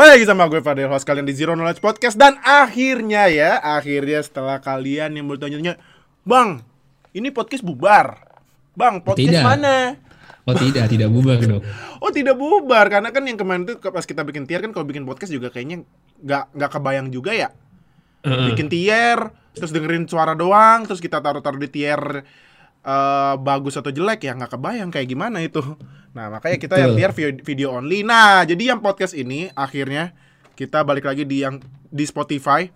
Balik lagi sama gue Fadil host kalian di Zero Knowledge Podcast dan akhirnya ya, akhirnya setelah kalian yang bertanya-tanya, "Bang, ini podcast bubar." Bang, podcast Tidak. mana? Oh tidak, tidak bubar dong. Oh, tidak bubar karena kan yang kemarin tuh pas kita bikin tier kan kalau bikin podcast juga kayaknya nggak nggak kebayang juga ya. Heeh. Bikin tier, terus dengerin suara doang, terus kita taruh-taruh di tier eh, bagus atau jelek ya nggak kebayang kayak gimana itu. Nah makanya kita yang Betul. tier video, video only. Nah jadi yang podcast ini akhirnya kita balik lagi di yang di Spotify.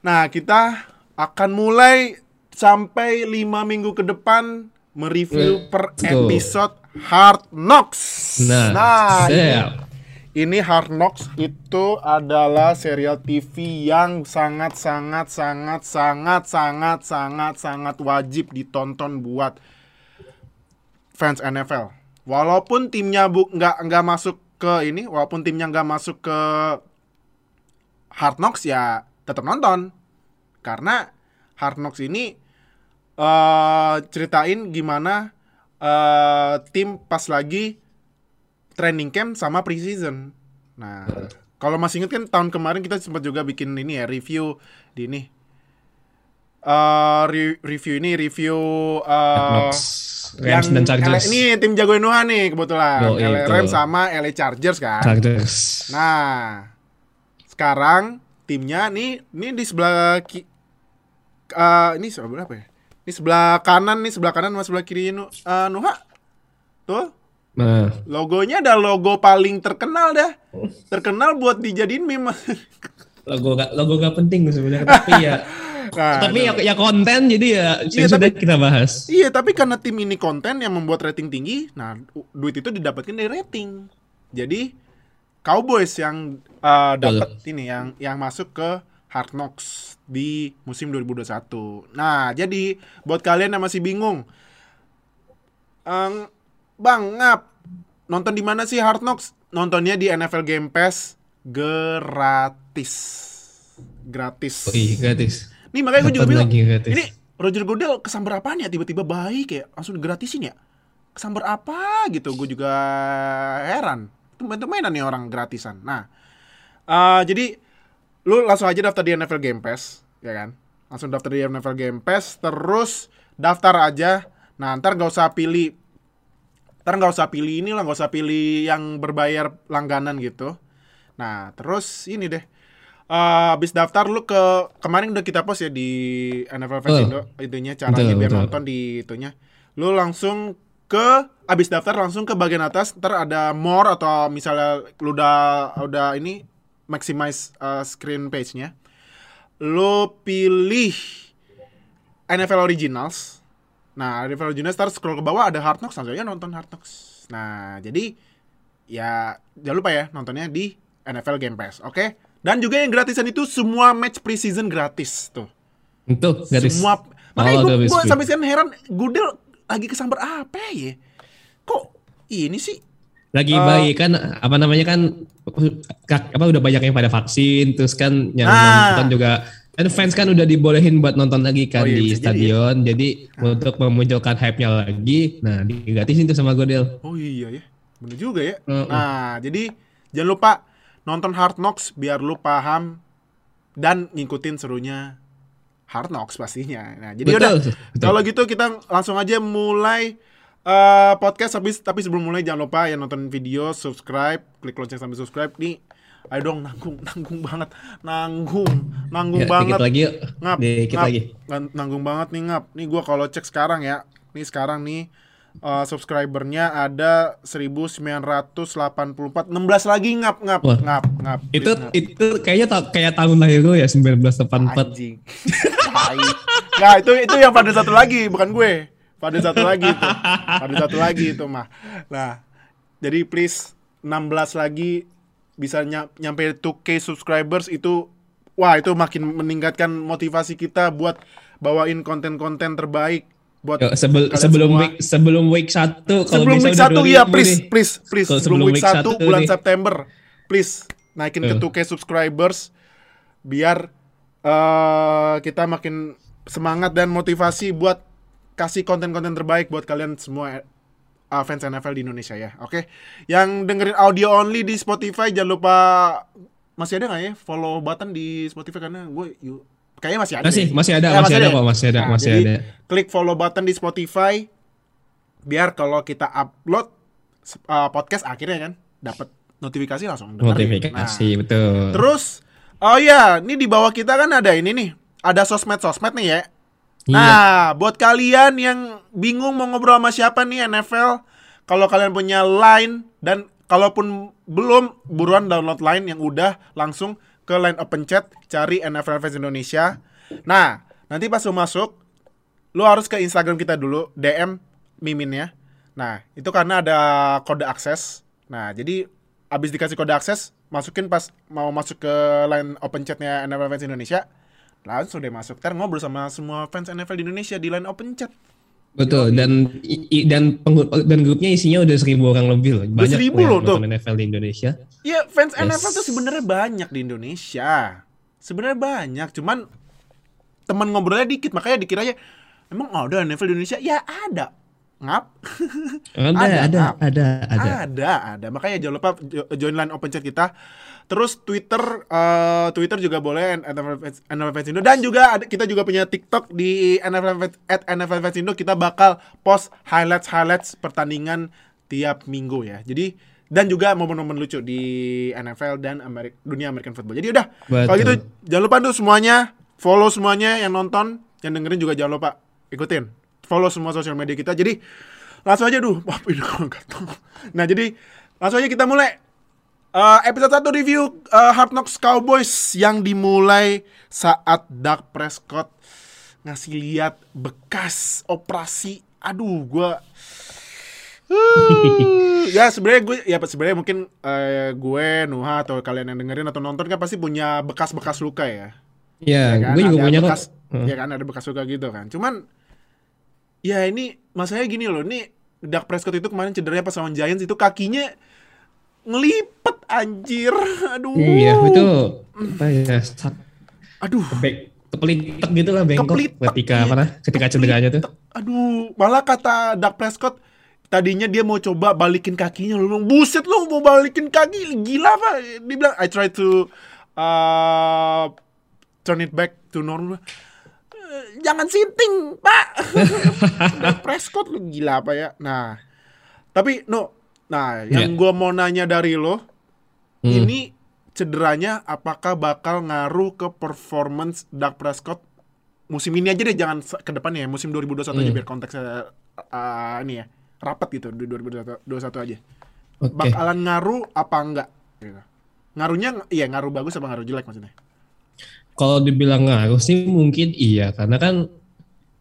Nah kita akan mulai sampai lima minggu ke depan mereview per episode Hard Knocks. Nah, siap. Ini Hard Knocks itu adalah serial TV yang sangat sangat sangat sangat sangat sangat sangat wajib ditonton buat fans NFL. Walaupun timnya bu nggak nggak masuk ke ini, walaupun timnya nggak masuk ke Hard Knocks ya tetap nonton karena Hard Knocks ini eh ceritain gimana eh tim pas lagi training camp sama preseason. Nah, kalau masih inget kan tahun kemarin kita sempat juga bikin ini ya review di ini. eh re- review ini review eh Knox, Rams dan Chargers. LA ini tim jagoan Nuha nih kebetulan. Oh, LA. Rams sama LA Chargers kan. Chargers. Nah, sekarang timnya nih, ini di sebelah ki, eh, ini sebelah apa ya? Ini sebelah kanan nih, sebelah kanan sama sebelah kiri nu, eh, Nuha. Tuh, Nah, logonya ada logo paling terkenal dah. Terkenal buat dijadiin meme. logo gak logo gak penting sebenarnya, tapi ya Nah, tapi ya, nah. ya konten jadi ya Iya, ya sudah tapi- kita bahas. Iya, tapi karena tim ini konten yang membuat rating tinggi, nah duit itu didapatkan dari rating. Jadi Cowboys yang uh, dapat ini yang yang masuk ke Hard Knocks di musim 2021. Nah, jadi buat kalian yang masih bingung, Eng, Bang ngap nonton di mana sih Hard Knocks? Nontonnya di NFL Game Pass gratis. Gratis. Oh, iya, gratis. Nih makanya gue juga bilang? Ini Roger Goodell kesambar apaan ya tiba-tiba baik ya Langsung gratisin ya Kesambar apa gitu Gue juga heran Tumben-tumbenan nih orang gratisan Nah eh, Jadi Lu langsung aja daftar di NFL Game Pass Ya kan Langsung daftar di NFL Game Pass Terus Daftar aja Nah ntar gak usah pilih Ntar gak usah pilih ini lah Gak usah pilih yang berbayar langganan gitu Nah terus ini deh Eh, abis daftar lu ke kemarin udah kita post ya di NFL Fans. Indo itunya caranya Betul, biar betul. nonton di itunya. Lu langsung ke abis daftar langsung ke bagian atas ntar ada more atau misalnya lu udah udah ini maximize uh, screen page-nya. Lu pilih NFL Originals. Nah, NFL Originals ntar scroll ke bawah ada Hard Knocks langsung aja nonton Hard Knocks. Nah, jadi ya jangan lupa ya nontonnya di NFL Game Pass, oke? Dan juga yang gratisan itu semua match preseason gratis tuh. Itu gratis. Semua makanya Oh, gue sampai sekarang heran Goodell lagi kesambar apa ya? Kok ini sih? lagi Eh, baik kan apa namanya kan kak- apa udah banyak yang pada vaksin terus kan yang Ah. nonton juga kan fans kan udah dibolehin buat nonton lagi kan Oh iya, di jadi stadion jadi untuk memunculkan hype-nya lagi nah digratisin tuh sama Godel Oh iya ya, bener juga ya. Heeh. Nah, jadi jangan lupa nonton Hard Knocks biar lu paham dan ngikutin serunya Hard Knocks pastinya. Nah, jadi udah betul, kalau gitu kita langsung aja mulai eh, podcast habis tapi sebelum mulai jangan lupa ya nonton video, subscribe, klik lonceng sambil subscribe nih. Ayo dong nanggung, nanggung banget, nanggung, nanggung Ya, banget. dikit lagi yuk ngap, dikit ngap. lagi nanggung banget nih ngap. Nih gua kalau cek sekarang ya, nih sekarang nih eh, subscribernya ada 1984, 16 lagi ngap ngap Wah. ngap ngap. itu ngap. itu kayaknya ta- kayak tahun lahir gue ya 1984 Anjing. Nah, itu itu yang pada satu lagi, bukan gue. Pada satu lagi itu. Pada satu lagi itu mah. Nah, jadi please 16 lagi bisa ny- nyampe 2K subscribers itu wah itu makin meningkatkan motivasi kita buat bawain konten-konten terbaik buat Yo, sebel- sebelum semua. week sebelum week satu kalau sebelum bisa week udah 1 dua iya please nih. please please sebelum week 1 bulan nih. September please naikin ke Eh. 2K subscribers biar eh kita makin semangat dan motivasi buat kasih konten-konten terbaik buat kalian semua uh, fans NFL di Indonesia ya. Oke. Yang dengerin audio only di Spotify jangan lupa masih ada nggak ya follow button di Spotify karena gue yuk kayaknya masih ada. Masih, ya. masih ada, Ya, masih ada kok, masih ada, Nah, masih jadi, ada. Klik follow button di Spotify biar kalau kita upload uh, podcast akhirnya kan dapat notifikasi langsung dengerin. Notifikasi, Nah, betul. Terus oh iya, ini di bawah kita kan ada ini nih. Ada sosmed-sosmed nih ya. Iya. Nah, buat kalian yang bingung mau ngobrol sama siapa nih NFL, kalau kalian punya Line dan kalaupun belum buruan download Line yang udah langsung ke Line Open Chat cari NFL Fans Indonesia. Nah, nanti pas lu masuk lu harus ke Instagram kita dulu, DM miminnya. Nah, itu karena ada kode akses. Nah, jadi abis dikasih kode akses, masukin pas mau masuk ke line open chatnya NFL Fans Indonesia, langsung deh masuk. Ntar ngobrol sama semua fans NFL di Indonesia di line open chat. Betul dan i- dan penggu- dan grupnya isinya udah seribu orang lebih loh. Udah seribu loh tuh. NFL di Indonesia. Iya, fans Yes. NFL tuh sebenarnya banyak di Indonesia. Sebenarnya banyak, cuman teman ngobrolnya dikit, makanya dikiranya emang ada NFL di Indonesia? Ya ada. Ngap. Ada, Ada, ada, Kak. ada, ada. Ada, ada. Makanya jangan lupa jo- join line open chat kita. Terus Twitter, eh, Twitter juga boleh NFL Fans- Indo dan juga ada, kita juga punya TikTok di NFL at NFL Fans Indo. Kita bakal post highlights highlights pertandingan tiap minggu ya. Jadi dan juga momen-momen lucu di NFL dan Amerik dunia American football. Jadi udah, kalau gitu jangan lupa tuh semuanya follow semuanya yang nonton, yang dengerin juga jangan lupa ikutin follow semua sosial media kita. Jadi langsung aja duh, gatel. Nah jadi langsung aja kita mulai Eh, episode 1 review eh, Hard Knocks Cowboys yang dimulai saat Dak Prescott ngasih lihat bekas operasi. Aduh, gua Uh, ya sebenarnya gue ya sebenarnya mungkin eh, gue Nuha atau kalian yang dengerin atau nonton kan pasti punya bekas-bekas luka ya. Iya, Ya kan? gue juga Ada punya kok. bekas, Ya kan ada bekas luka gitu kan. Cuman ya ini masalahnya gini loh, nih Dak Prescott itu kemarin cederanya pas lawan Giants itu kakinya ngelipet anjir. Aduh. Iya, itu apa ya? sak- Aduh. Kepek, kepelitek gitu lah bengkok Kepelitek, ketika iya. apa nah, ketika cederanya tuh. Aduh, malah kata Dak Prescott tadinya dia mau coba balikin kakinya lu bilang buset lu mau balikin kaki gila apa dia bilang I try to uh, turn it back to normal "Eh, jangan sinting pak Prescott lu gila apa ya nah tapi no nah yang Ya. gua mau nanya dari lo Hmm. ini cederanya apakah bakal ngaruh ke performance Dak Prescott musim ini aja deh jangan ke depannya ya musim 2021 aja Hmm. biar konteksnya uh, ini ya rapat gitu di 2021 aja Oke. bakalan ngaruh apa enggak gitu. ngaruhnya iya ngaruh bagus apa ngaruh jelek maksudnya Kalau dibilang ngaruh sih mungkin iya karena kan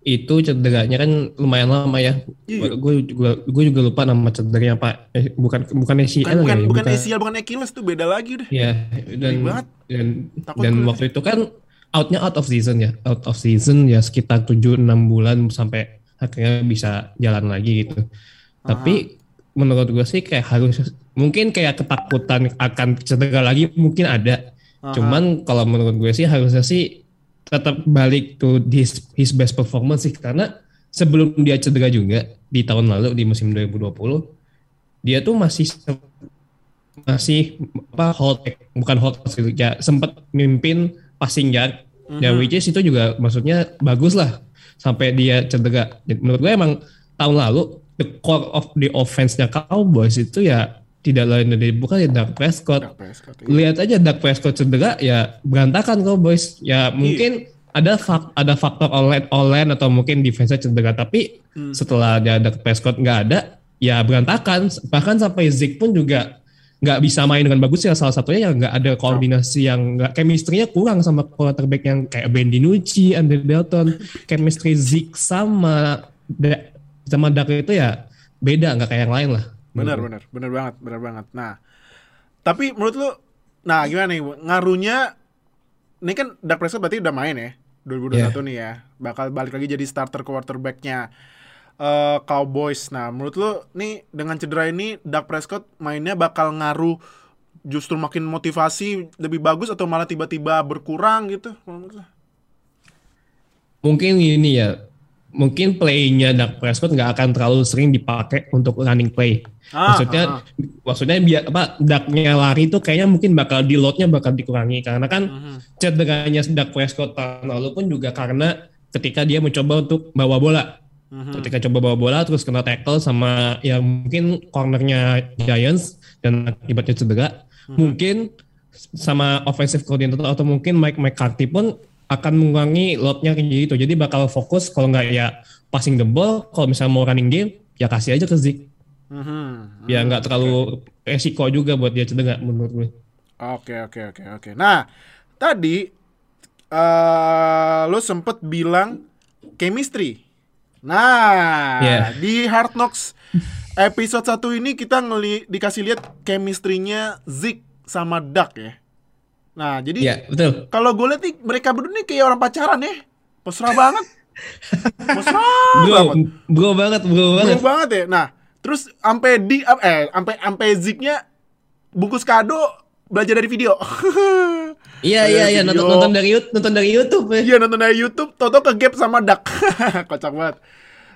itu cederanya kan lumayan lama ya. Iya. Gue juga gue juga lupa nama cederanya apa. Eh, bukan bukan ACL bukan bukan, ya, bukan ACL bukan Achilles tuh beda lagi deh Iya, dan dan Takut dan gue. waktu itu kan outnya out of season ya, out of season ya sekitar 7-6 bulan sampai akhirnya bisa jalan lagi gitu. Tapi menurut gue sih kayak harus mungkin kayak ketakutan akan cedera lagi mungkin ada. Aha. Cuman kalau menurut gue sih harusnya sih tetap balik to his, his best performance sih karena sebelum dia cedera juga di tahun lalu di musim 2020 dia tuh masih masih apa hold bukan hold ya sempat mimpin passing yard ya Mhm. which is itu juga maksudnya bagus lah sampai dia cedera menurut gue emang tahun lalu the core of the offense-nya Cowboys itu ya tidak lain dari bukan ya Dak Prescott Dak Prescott iya. lihat aja Dak Prescott cedera ya berantakan Cowboys ya mungkin ada fak, ada faktor online online atau mungkin defense cedera tapi Hmm. setelah ada Dak Prescott nggak ada ya berantakan bahkan sampai Zeke pun juga nggak bisa main dengan bagus ya salah satunya yang nggak ada koordinasi yang nggak chemistry-nya kurang sama quarterback yang kayak Ben DiNucci, Andy Dalton, chemistry Zeke sama Da- sama Dak itu ya beda nggak kayak yang lain lah. Benar, benar, benar banget, benar banget. Nah, tapi menurut lu, nah gimana nih, ngaruhnya, ini kan Dak Prescott berarti udah main ya, 2021 nih ya, bakal balik lagi jadi starter quarterbacknya eh, Cowboys. Nah, menurut lu, nih dengan cedera ini, Dak Prescott mainnya bakal ngaruh justru makin motivasi lebih bagus atau malah tiba-tiba berkurang gitu? menurut lu? mungkin ini ya mungkin playnya Dak Prescott nggak akan terlalu sering dipakai untuk running play. Ah, maksudnya ah, ah. maksudnya biar apa Daknya lari itu kayaknya mungkin bakal di loadnya bakal dikurangi karena kan Mhm. cederanya Dak Prescott tahun lalu pun juga karena ketika dia mencoba untuk bawa bola. Mhm. Ketika coba bawa bola terus kena tackle sama ya mungkin cornernya Giants dan akibatnya cedera. Mhm. Mungkin sama offensive coordinator atau mungkin Mike McCarthy pun akan mengurangi loadnya kayak gitu. Jadi bakal fokus kalau nggak ya passing the ball, kalau misalnya mau running game ya kasih aja ke Zeke. Mhm. Ya nggak terlalu resiko juga buat dia cedera menurut gue. Oke oke oke oke. Nah tadi eh lo sempet bilang chemistry. Nah Yeah. di Hard Knocks episode 1 ini kita ngeli dikasih lihat chemistry-nya Zik sama Duck ya. Nah jadi Ya betul. kalau gue lihat nih mereka berdua nih kayak orang pacaran ya. Mesra banget. Mesra Bro, banget. bro banget, bro Bro banget. banget ya. Nah, terus sampai di eh sampai sampai Ziknya bungkus kado belajar dari video. Iya iya iya nonton, nonton dari YouTube, nonton dari YouTube. ya. Iya nonton dari YouTube, Toto ke gap sama Dak. Kocak banget.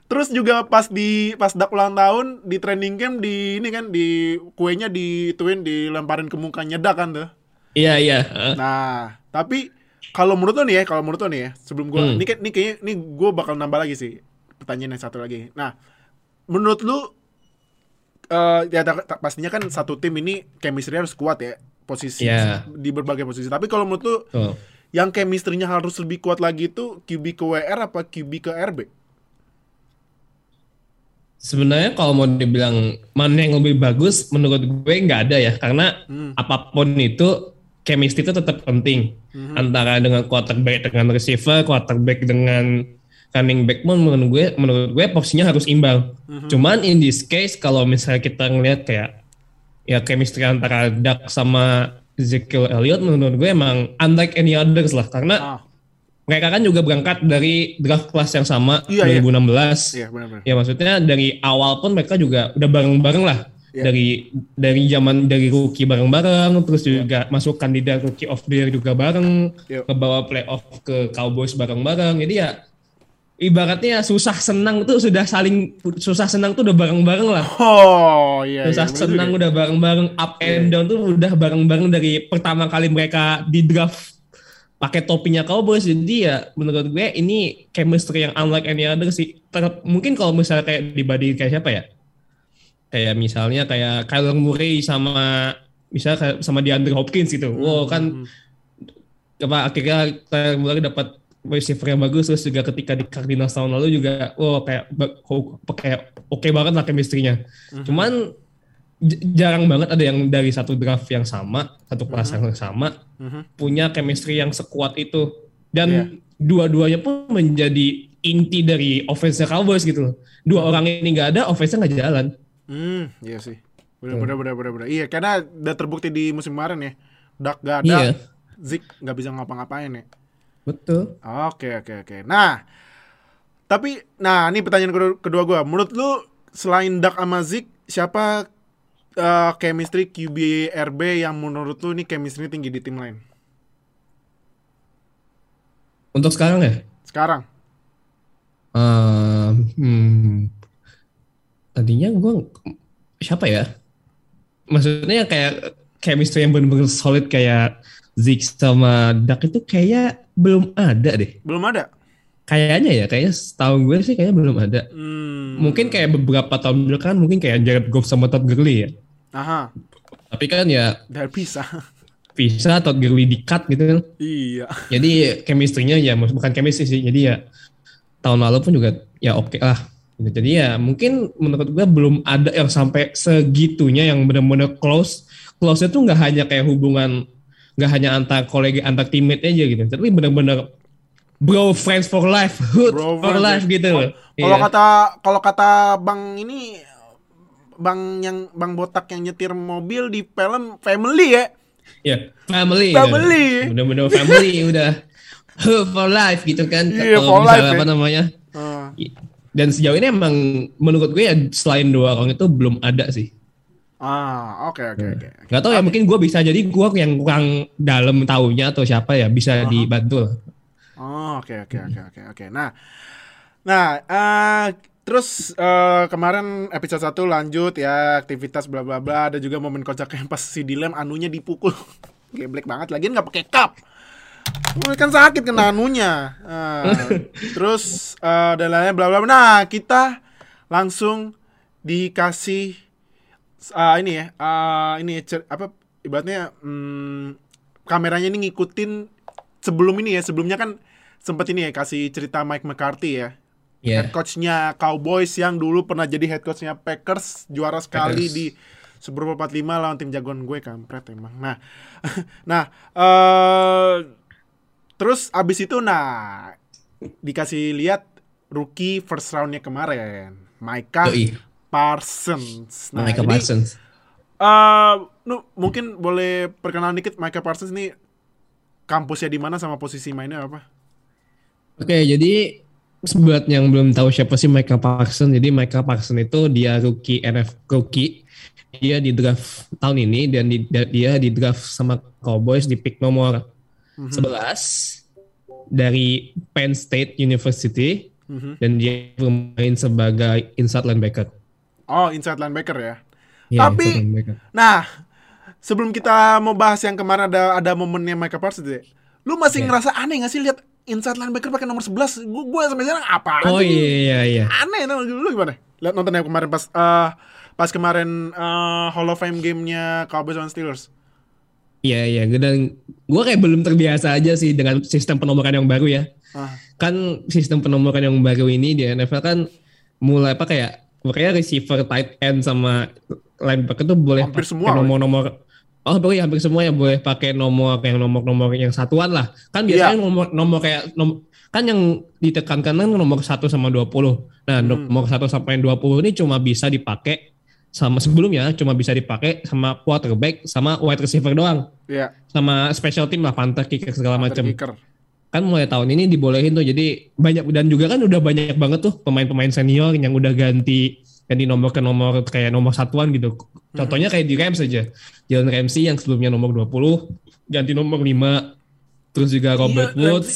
Terus juga pas di pas Dak ulang tahun di training camp di ini kan di kuenya dituin dilemparin ke mukanya Dak kan tuh. Iya iya. Nah, tapi kalau menurut lo nih ya, kalau menurut lo nih ya, sebelum gua Hmm. ini kan ini kayaknya ini gua bakal nambah lagi sih pertanyaan yang satu lagi. Nah, menurut lu eh ya pastinya kan satu tim ini chemistry harus kuat ya posisi Iya. di berbagai posisi. Tapi kalau menurut lu Tuh. yang chemistry-nya harus lebih kuat lagi itu QB ke WR apa QB ke RB? Sebenarnya kalau mau dibilang mana yang lebih bagus, menurut gue nggak ada ya, karena Hmm. apa pun itu chemistry itu tetap penting Mhm. antara dengan quarterback dengan receiver, quarterback dengan running back pun menurut gue menurut gue porsinya harus imbang. Mhm. Cuman in this case kalau misalnya kita ngelihat kayak ya chemistry antara Dak sama Ezekiel Elliott menurut gue emang unlike any others lah karena Ah, mereka kan juga berangkat dari draft class yang sama Iya, iya. 2016. iya benar-benar. Ya maksudnya dari awal pun mereka juga udah bareng-bareng lah. Iya. Dari dari zaman dari rookie bareng-bareng, terus juga masuk kandidat rookie of the year juga bareng, Iya. kebawa playoff ke Cowboys bareng-bareng. Jadi ya ibaratnya susah senang tuh sudah saling susah senang tuh udah bareng-bareng lah. Oh, iya iya. susah bener senang juga. udah bareng-bareng, up and down tuh udah bareng-bareng dari pertama kali mereka di draft pakai topinya Cowboys. Jadi ya menurut gue ini chemistry yang unlike any other sih. Ter- mungkin kalau misalnya kayak dibanding kayak siapa ya? Kayak misalnya kayak Kyler Murray sama misalnya kayak sama DeAndre Hopkins gitu. Wow kan apa akhirnya Kyler Murray dapat receiver yang bagus terus juga ketika di Cardinals tahun lalu juga wow kayak kayak oke banget lah chemistry-nya. Cuman j- jarang banget ada yang dari satu draft yang sama, satu kelas yang sama Mhm. punya chemistry yang sekuat itu dan Iya. dua-duanya pun menjadi inti dari offense Cowboys gitu loh. Dua orang ini nggak ada, offense-nya nggak jalan. Hmm, iya sih. Bener, bener, bener, bener, bener. Iya, karena udah terbukti di musim kemarin ya. Dak gak ada, Iya. Zik nggak bisa ngapa-ngapain ya. Betul. Oke, oke, oke. Nah, tapi, nah ini pertanyaan kedua, kedua gue. Menurut lu, selain Dak sama Zik, siapa eh, chemistry QB RB yang menurut lu ini chemistry tinggi di tim lain? Untuk sekarang ya, Sekarang. Ehm, hmm, tadinya gue siapa ya? Maksudnya kayak chemistry yang benar-benar solid kayak Zeke sama Dak itu kayak belum ada deh. Belum ada? Kayaknya ya, kayaknya setahu gue sih kayaknya belum ada. Hmm. Mungkin kayak beberapa tahun belakangan mungkin kayak Jared Goff sama Todd Gurley ya. Aha, Tapi kan ya dari bisa. bisa Todd Gurley di cut gitu kan. iya. Jadi chemistry-nya ya bukan chemistry sih. Jadi ya tahun lalu pun juga ya oke lah. Gitu. Jadi ya mungkin menurut gue belum ada yang sampai segitunya yang benar-benar close. Close itu nggak hanya kayak hubungan nggak hanya antar kolega antar teammate aja gitu. Tapi benar-benar bro friends for life, hood Bro for friends, life ya. gitu. Kalau Iya. kata kalau kata Bang ini Bang yang Bang botak yang nyetir mobil di film family ya. Ya, family. Family. Bener-bener family udah for life gitu kan. Iya, Kalau for misalnya life, apa ya. namanya. Ah. Dan sejauh ini emang menurut gue ya selain dua orang itu belum ada sih. Ah, oke oke oke. Gak tau ya mungkin gue bisa jadi gue yang kurang dalam tahunya atau siapa ya bisa dibantu lah. Oh, oke oke oke oke oke. Nah, Nah, eh, terus eh, kemarin episode 1 lanjut ya aktivitas bla bla bla ada juga momen kocaknya pas si Dilem anunya dipukul. Geblek banget lagi nggak pakai cup. Oh, kan sakit kena anunya. Eh, terus eh, dan lainnya bla bla. Nah, kita langsung dikasih ah, ini ya. ah, ini cer- apa ibaratnya hmm, kameranya ini ngikutin sebelum ini ya. Sebelumnya kan sempat ini ya kasih cerita Mike McCarthy ya Iya. head coachnya Cowboys yang dulu pernah jadi head coachnya Packers juara sekali Packers. di Super Bowl 45 lawan tim jagoan gue kampret emang. Nah, nah eh terus abis itu nah dikasih lihat rookie first roundnya kemarin, Micah Yoi. Parsons. Nah, Micah ini, Parsons. eh, nu, mungkin boleh perkenalan dikit Micah Parsons ini kampusnya di mana sama posisi mainnya apa? Oke, jadi buat yang belum tahu siapa sih Michael Parsons, jadi Michael Parsons itu dia rookie NF rookie. Dia di draft tahun ini dan di, dia di draft sama Cowboys di pick nomor 11 dari Penn State University Mhm. dan dia bermain sebagai inside linebacker. Oh, inside linebacker ya. Iya, Tapi-. Nah, sebelum kita mau bahas yang kemarin ada ada momennya Michael Parsons deh. Lu masih Oke. ngerasa aneh gak sih lihat inside linebacker pakai nomor 11? Gue gue sampai sekarang apa? Oh iya iya iya. Aneh nah, lu gimana? Lihat nonton yang kemarin pas eh, pas kemarin eh, Hall of Fame gamenya Cowboys lawan Steelers. Iya iya dan gue kayak belum terbiasa aja sih dengan sistem penomoran yang baru ya. Ah, Kan sistem penomoran yang baru ini di NFL kan mulai apa kayak makanya receiver tight end sama linebacker tuh boleh Hampir semua, nomor-nomor Oh, boleh hampir semua yang boleh pakai nomor yang nomor-nomor yang satuan lah. Kan biasanya Iya. nomor nomor kayak nom- kan yang ditekankan kan nomor 1 sama 20. Nah, Hmm. nomor 1 sampai 20 ini cuma bisa dipakai sama sebelumnya cuma bisa dipakai sama quarterback sama wide receiver doang. Iya, sama special team lah punter kicker segala macam kicker. kan mulai tahun ini dibolehin tuh jadi banyak dan juga kan udah banyak banget tuh pemain-pemain senior yang udah ganti ganti nomor ke nomor kayak nomor satuan gitu. Contohnya kayak di Rams aja. Jalen Ramsey yang sebelumnya nomor 20 ganti nomor 5 terus juga Robert Iya, Woods.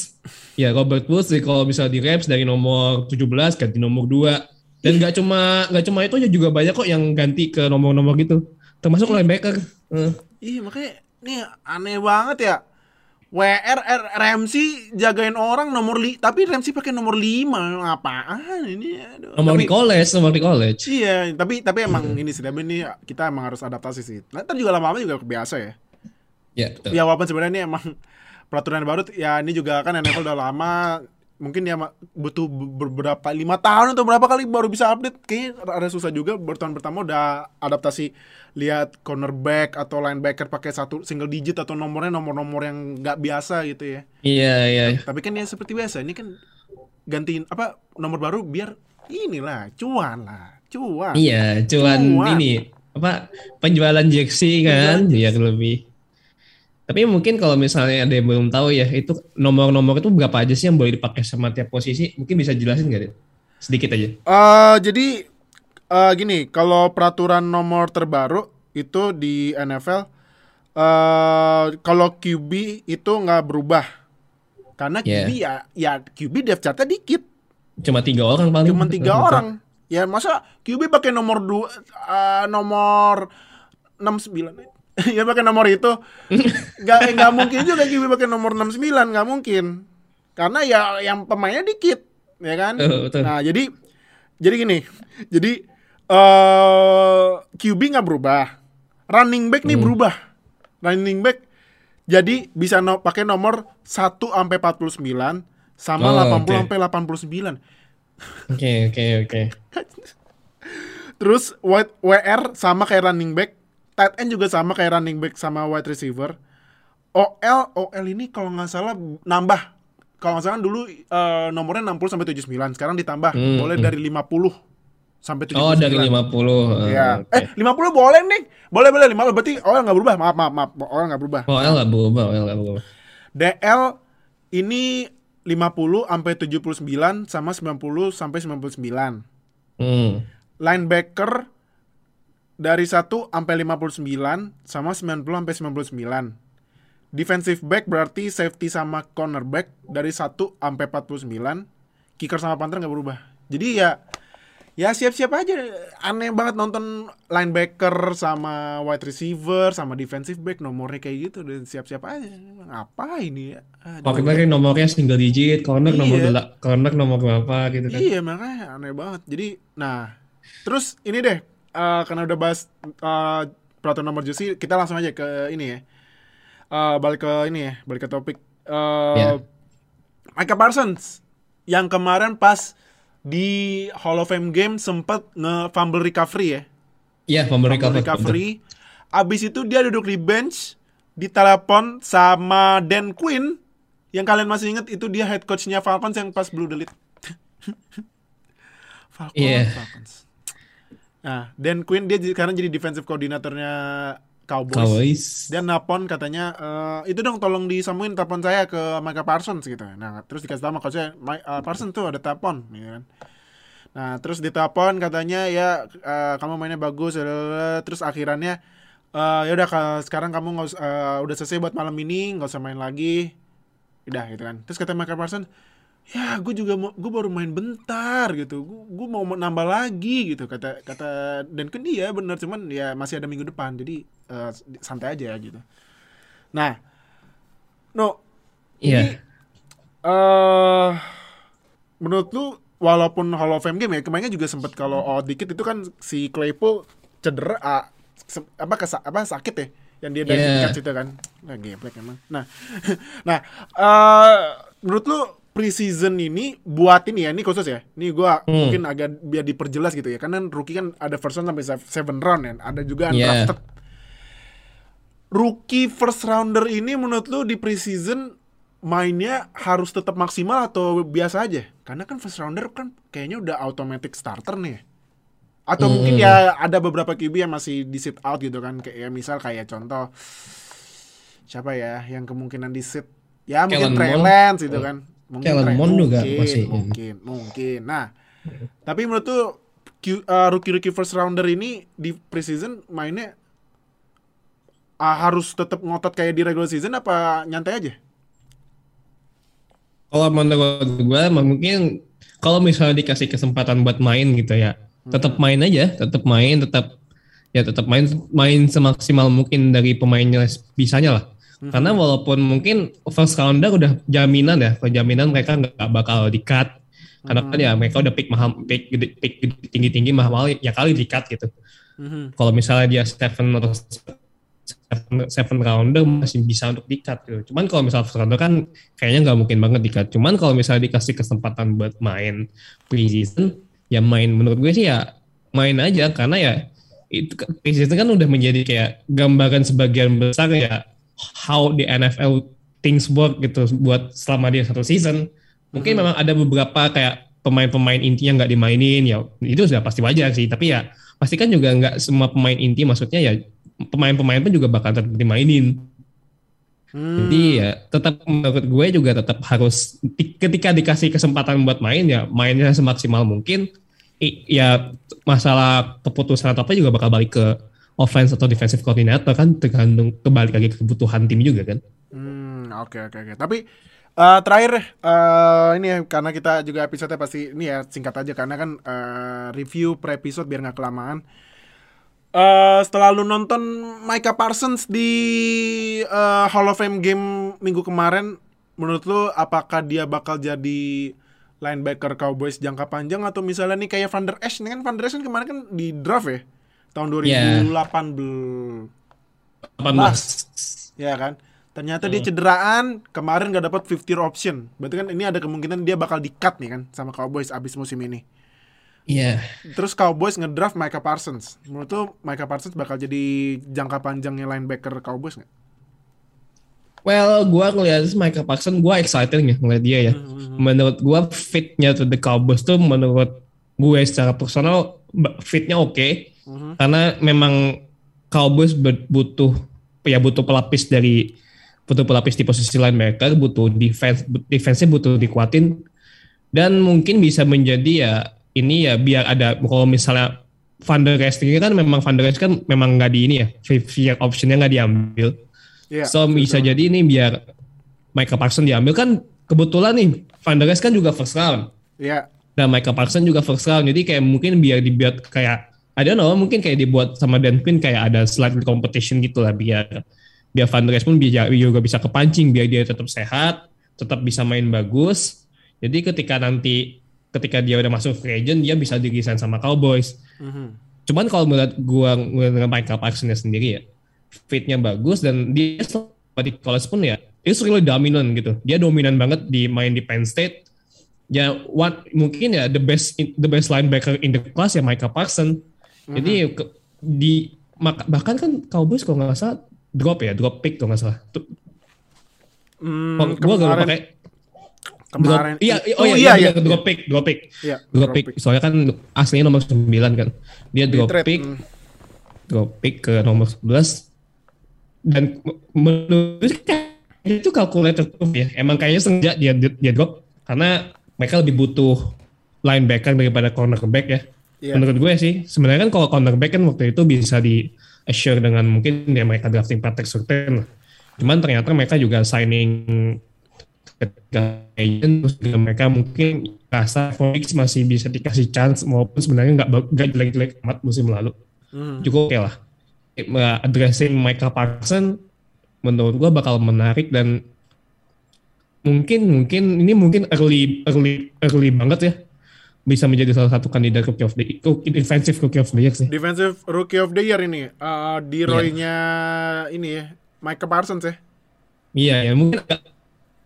Ya Robert Woods kalau bisa di Rams dari nomor 17 ganti nomor 2 dan nggak cuma nggak cuma itu aja juga banyak kok yang ganti ke nomor-nomor gitu termasuk linebacker Eh. Iya makanya nih aneh banget ya. WR R, Ramsey jagain orang nomor li tapi Ramsey pakai nomor 5 apaan ini aduh. nomor Tapi- di college nomor di college Iya, tapi tapi emang ini sih, tapi ini kita emang harus adaptasi sih. Ntar juga lama-lama juga kebiasa ya. ya betul. Ya walaupun sebenarnya ini emang peraturan baru, ya ini juga kan NFL udah lama, mungkin ya ma- butuh be- beberapa lima tahun atau berapa kali baru bisa update. Kayaknya ada susah juga bertahun pertama udah adaptasi lihat cornerback atau linebacker pakai satu single digit atau nomornya nomor-nomor yang nggak biasa gitu ya. iya iya Tapi kan ya seperti biasa, ini kan gantiin apa nomor baru biar inilah cuan lah, cuan. Iya, cuan Cuan. ini apa penjualan jersey kan biar lebih. Tapi mungkin kalau misalnya ada yang belum tahu ya, itu nomor-nomor itu berapa aja sih yang boleh dipakai sama tiap posisi? Mungkin bisa jelasin nggak, Dit? Sedikit aja. Eh jadi eh gini, kalau peraturan nomor terbaru itu di NFL eh kalau QB itu nggak berubah. Karena QB ya ya QB depth chartnya dikit, Cuma tiga orang paling. cuma tiga Betul. orang. Ya masa QB pakai nomor dua eh, nomor 69 ya pakai nomor itu. Nggak nggak mungkin juga QB pakai nomor 69 nggak mungkin. Karena ya yang pemainnya dikit ya kan? Betul. nah jadi jadi gini jadi eh QB nggak berubah. Running back nih berubah. Running back jadi bisa no, pakai nomor 1 sampai 49 sama Oh, 80 oke. sampai 89 Oke, oke, oke. Terus wide WR sama kayak running back, tight end juga sama kayak running back sama wide receiver. OL OL ini kalau nggak salah nambah. Kalau nggak salah dulu eh, nomornya 60 sampai 79, sekarang ditambah Hmm, boleh hmm. dari 50 sampai 79. Oh, dari 50. eh, Ya. oke. Eh, 50 boleh nih. Boleh boleh 50 berarti OL nggak berubah. Maaf maaf maaf. OL nggak berubah. Oh, L nggak berubah, L nggak berubah. DL ini 50 sampai 79 sama 90 sampai 99 Hmm. linebacker dari 1 sampai 59 sama 90 sampai 99. Defensive back berarti safety sama cornerback dari 1 sampai 49. kicker sama punter nggak berubah. Jadi ya ya siap-siap aja aneh banget nonton linebacker sama wide receiver sama defensive back nomornya kayak gitu dan siap-siap aja apa ini ya kan nomornya single digit, corner nomor Iya. dela- corner nomor berapa gitu kan. Iya makanya aneh banget. Jadi nah terus ini deh eh, karena udah bahas eh, peraturan nomor jersey kita langsung aja ke ini ya. Eh, balik ke ini ya, balik ke topik. Eh Iya. Micah Parsons yang kemarin pas di Hall of Fame game sempet nge-fumble recovery ya. Iya, pemberi Fumble recovery. Abis itu dia duduk di bench, ditelepon sama Dan Quinn yang kalian masih inget itu dia head coachnya Falcons yang pas Blue Delete. Falcons, Iya. Falcons. Nah, Dan Quinn dia sekarang jadi defensive koordinatornya Cowboys. Cowboys. Dia nelpon katanya eh, itu dong tolong disambungin telepon saya ke Micah Parsons gitu. Nah, terus dikasih tahu coachnya "Mi- eh, Parsons tuh ada telepon gitu kan. Nah, terus ditelepon katanya ya eh, kamu mainnya bagus lalalala. terus akhirannya eh, ya udah ka- sekarang kamu nggak eh, udah selesai buat malam ini, nggak usah main lagi. Udah gitu kan. Terus kata Micah Parsons, "Ya, gue juga mau gue baru main bentar gitu. Gue mau nambah lagi gitu." Kata kata dan kan iya bener cuman ya masih ada minggu depan. Jadi eh, santai aja gitu. Nah, no Iya. eh menurut lu walaupun Hall of Fame game ya kemarinnya juga sempat kalau out dikit itu kan si Claypool cedera ah, se- apa kesa, apa sakit ya yang dia dari Yeah. itu kan nah geblek emang nah nah eh menurut lu preseason ini buat ini ya ini khusus ya ini gua Hmm. mungkin agak biar diperjelas gitu ya karena rookie kan ada first round sampai se- seven round ya ada juga Yeah. undrafted rookie first rounder ini menurut lu di preseason mainnya harus tetap maksimal atau biasa aja? Karena kan first rounder kan kayaknya udah automatic starter nih. Atau Hmm. mungkin ya ada beberapa QB yang masih di sit out gitu kan kayak ya misal kayak contoh siapa ya yang kemungkinan di sit ya mungkin Kellen Trey. Lance gitu kan. Mungkin Kellen Mond juga mungkin, masih. mungkin mungkin. Nah, tapi menurut tuh uh, rookie-rookie first rounder ini di preseason mainnya ah, harus tetap ngotot kayak di regular season apa nyantai aja? Kalau menurut gue mungkin kalau misalnya dikasih kesempatan buat main gitu ya, tetap main aja, tetap main, tetap ya tetap main main semaksimal mungkin dari pemainnya bisanya lah. Karena walaupun mungkin first rounder udah jaminan ya, jaminan mereka nggak bakal di cut. Karena kan ya mereka udah pick mahal, pick gede- pick tinggi tinggi mahal ya kali di cut gitu. Mhm. Kalau misalnya dia seven atau seven, seven rounder masih bisa untuk di-cut gitu. Cuman kalau misalnya first rounder kan kayaknya nggak mungkin banget di-cut. Cuman kalau misalnya dikasih kesempatan buat main preseason, ya main menurut gue sih ya main aja karena ya itu kan- preseason kan udah menjadi kayak gambaran sebagian besar ya how the NFL things work gitu buat selama dia satu season. Mungkin memang ada beberapa kayak pemain-pemain intinya nggak dimainin ya itu sudah pasti wajar sih. Tapi ya pasti kan juga nggak semua pemain inti maksudnya ya pemain-pemain pun juga bakal tetap dimainin. Hmm. Jadi ya tetap menurut gue juga tetap harus di- ketika dikasih kesempatan buat main ya mainnya semaksimal mungkin. I- ya masalah keputusan atau apa juga bakal balik ke offense atau defensive coordinator kan tergantung kembali lagi ke kebutuhan tim juga kan. Hmm, oke oke oke. Tapi eh, terakhir eh, ini ya karena kita juga episode pasti ini ya singkat aja karena kan eh, review per episode biar nggak kelamaan. Eh, setelah lu nonton Micah Parsons di eh, Hall of Fame game minggu kemarin, menurut lu apakah dia bakal jadi linebacker Cowboys jangka panjang atau misalnya nih kayak Van Der Esch nih kan Van Der Esch kan kemarin kan di draft ya tahun 2018 18. ya kan? Ternyata dia cederaan kemarin nggak dapat 50 option. Berarti kan ini ada kemungkinan dia bakal di cut nih kan sama Cowboys abis musim ini. Iya. terus Cowboys ngedraft Micah Parsons. Menurut tuh Micah Parsons bakal jadi jangka panjangnya linebacker Cowboys nggak? Well, gua ngeliat Michael Paxson, gua excited ya ngeliat dia ya. Menurut gua fitnya tuh the Cowboys tuh menurut gue secara personal fitnya oke. Karena memang Cowboys butuh ya butuh pelapis dari butuh pelapis di posisi linebacker, butuh defense defense-nya butuh dikuatin. Dan mungkin bisa menjadi ya ini ya biar ada kalau misalnya Van der ini kan memang Van der kan memang nggak di ini ya fifth optionnya nggak diambil. Iya, so bisa jadi ini biar Michael Parsons diambil. Kan kebetulan nih Van der kan juga first round. Iya. Dan Michael Parsons juga first round. Jadi kayak mungkin biar dibuat kayak I don't know, mungkin kayak dibuat sama Dan Quinn kayak ada slight competition gitu lah biar biar Van Der Esch pun bisa, juga bisa kepancing biar dia tetap sehat, tetap bisa main bagus. Jadi ketika nanti ketika dia udah masuk free agent dia bisa diresign sama Cowboys. Mhm. Cuman kalau melihat gua dengan Michael Parsons sendiri ya, fitnya bagus dan dia di college pun ya, it's really dominant gitu. Dia dominan banget di main di Penn State. Ya, what mungkin ya the best the best linebacker in the class ya Michael Parsons. Jadi ke- di bahkan kan Cowboys kalau nggak salah drop ya, drop pick kalau nggak salah. Tuh, Hmm, gua gak kemarin pakai kemarin Drop, iya, Oh, oh, iya, iya, iya, iya. drop pick, drop pick. Iya, drop pick. Soalnya kan aslinya nomor 9 kan. Dia Di drop trade, pick, hmm. drop pick ke nomor 11 dan menurut itu calculated move ya. Emang kayaknya sengaja dia dia drop karena mereka lebih butuh linebacker daripada cornerback ya. Iya. Menurut gue sih, sebenarnya kan kalau cornerback kan waktu itu bisa di assure dengan mungkin ya mereka drafting Patrick Surtain. Cuman ternyata mereka juga signing ketika agent terus juga mereka mungkin rasa Fox masih bisa dikasih chance maupun sebenarnya nggak nggak jelek-jelek amat musim lalu Mhm. cukup oke lah Eh, addressing Michael Parsons menurut gua bakal menarik dan mungkin mungkin ini mungkin early early early banget ya bisa menjadi salah satu kandidat rookie of the defensive rookie of the year sih Defensive Rookie of the Year ini, uh, di Roy-nya ini ya, Michael Parsons ya. iya ya mungkin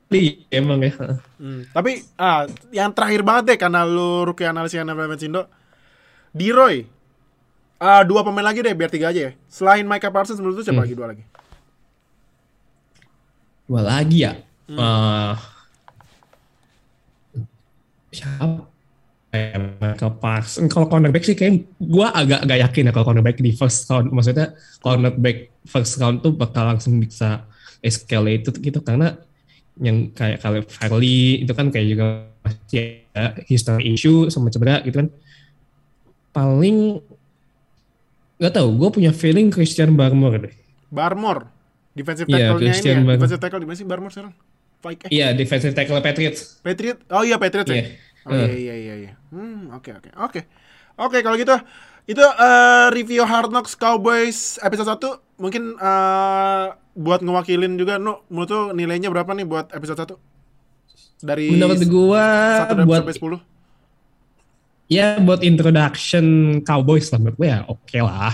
early emang ya Hmm. Tapi ah, yang terakhir banget deh karena lu rookie analisis NFL Metsindo, Roy, ah dua pemain lagi deh biar tiga aja ya. Selain Michael Parsons menurut lu siapa Hmm. lagi dua lagi? dua lagi ya Hmm. Eh, siapa Eh, Michael Parsons kalau cornerback sih kayak gua agak agak yakin ya kalau cornerback di first round maksudnya cornerback first round tuh bakal langsung bisa escalate gitu karena yang kayak Caleb Farley itu kan kayak juga masih ada history issue sama cedera gitu kan paling nggak tahu gue punya feeling Christian Barmore deh Barmore, defensive Iya, tackle-nya ini Christian ya. Barmore. Defensive tackle di mana sih Barmore sekarang? Eh, iya defensive tackle Patriots Patriot? Oh iya Patriot ya. Iya. Oh iya iya iya iya. Hmm, oke oke. Oke. Oke, kalau gitu itu eh, review Hard Knocks Cowboys episode 1 mungkin eh, buat ngewakilin juga Nu, menurut lu nilainya berapa nih buat episode 1? Dari menurut gua 1 buat sampai 10. ya buat introduction Cowboys lah menurut gue ya oke lah.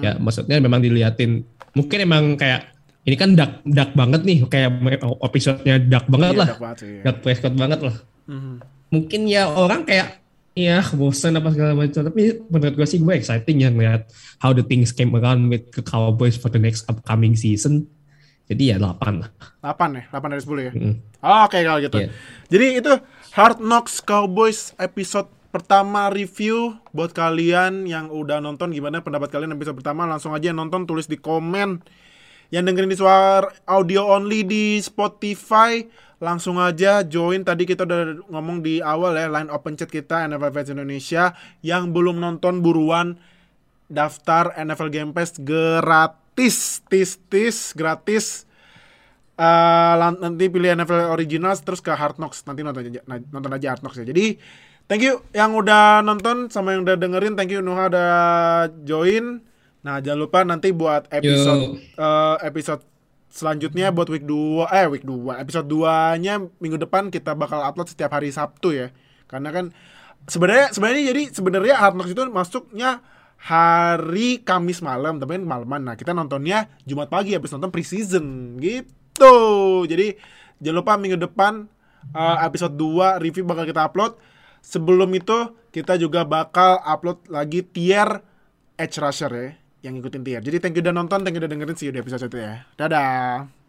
Ya maksudnya memang diliatin mungkin emang kayak ini kan dark dark banget nih kayak episode-nya dark banget Iya, lah. dark banget iya. Dark Prescott banget lah. Mhm. Mungkin ya orang kayak ya bosan apa segala macam tapi menurut gue sih gue exciting ya ngeliat how the things came around with the Cowboys for the next upcoming season. Jadi ya 8 lah. 8 ya, 8 dari 10 ya. Mm. Oke kalau gitu. Iya. Jadi itu Hard Knocks Cowboys episode pertama review buat kalian yang udah nonton gimana pendapat kalian episode pertama langsung aja nonton tulis di komen yang dengerin di suara audio only di Spotify langsung aja join. Tadi kita udah ngomong di awal ya line open chat kita NFL Fans Indonesia yang belum nonton buruan daftar NFL Game Pass gratis tis tis gratis. Lan- nanti pilih NFL Originals terus ke Hard Knocks. Nanti nonton aja nonton aja Hard Knocks ya. Jadi thank you yang udah nonton sama yang udah dengerin. Thank you Nuha udah join. Nah jangan lupa nanti buat episode eh, episode selanjutnya buat week 2 eh week 2 episode 2 nya minggu depan kita bakal upload setiap hari Sabtu ya. Karena kan sebenarnya sebenarnya jadi sebenarnya Hard Knocks itu masuknya hari Kamis malam tapi kan malaman. Nah kita nontonnya Jumat pagi habis nonton preseason gitu. Jadi jangan lupa minggu depan uh, episode 2 review bakal kita upload. Sebelum itu kita juga bakal upload lagi tier Edge Rusher ya yang ngikutin tier. Jadi thank you udah nonton thank you udah dengerin see you di episode 1 ya dadah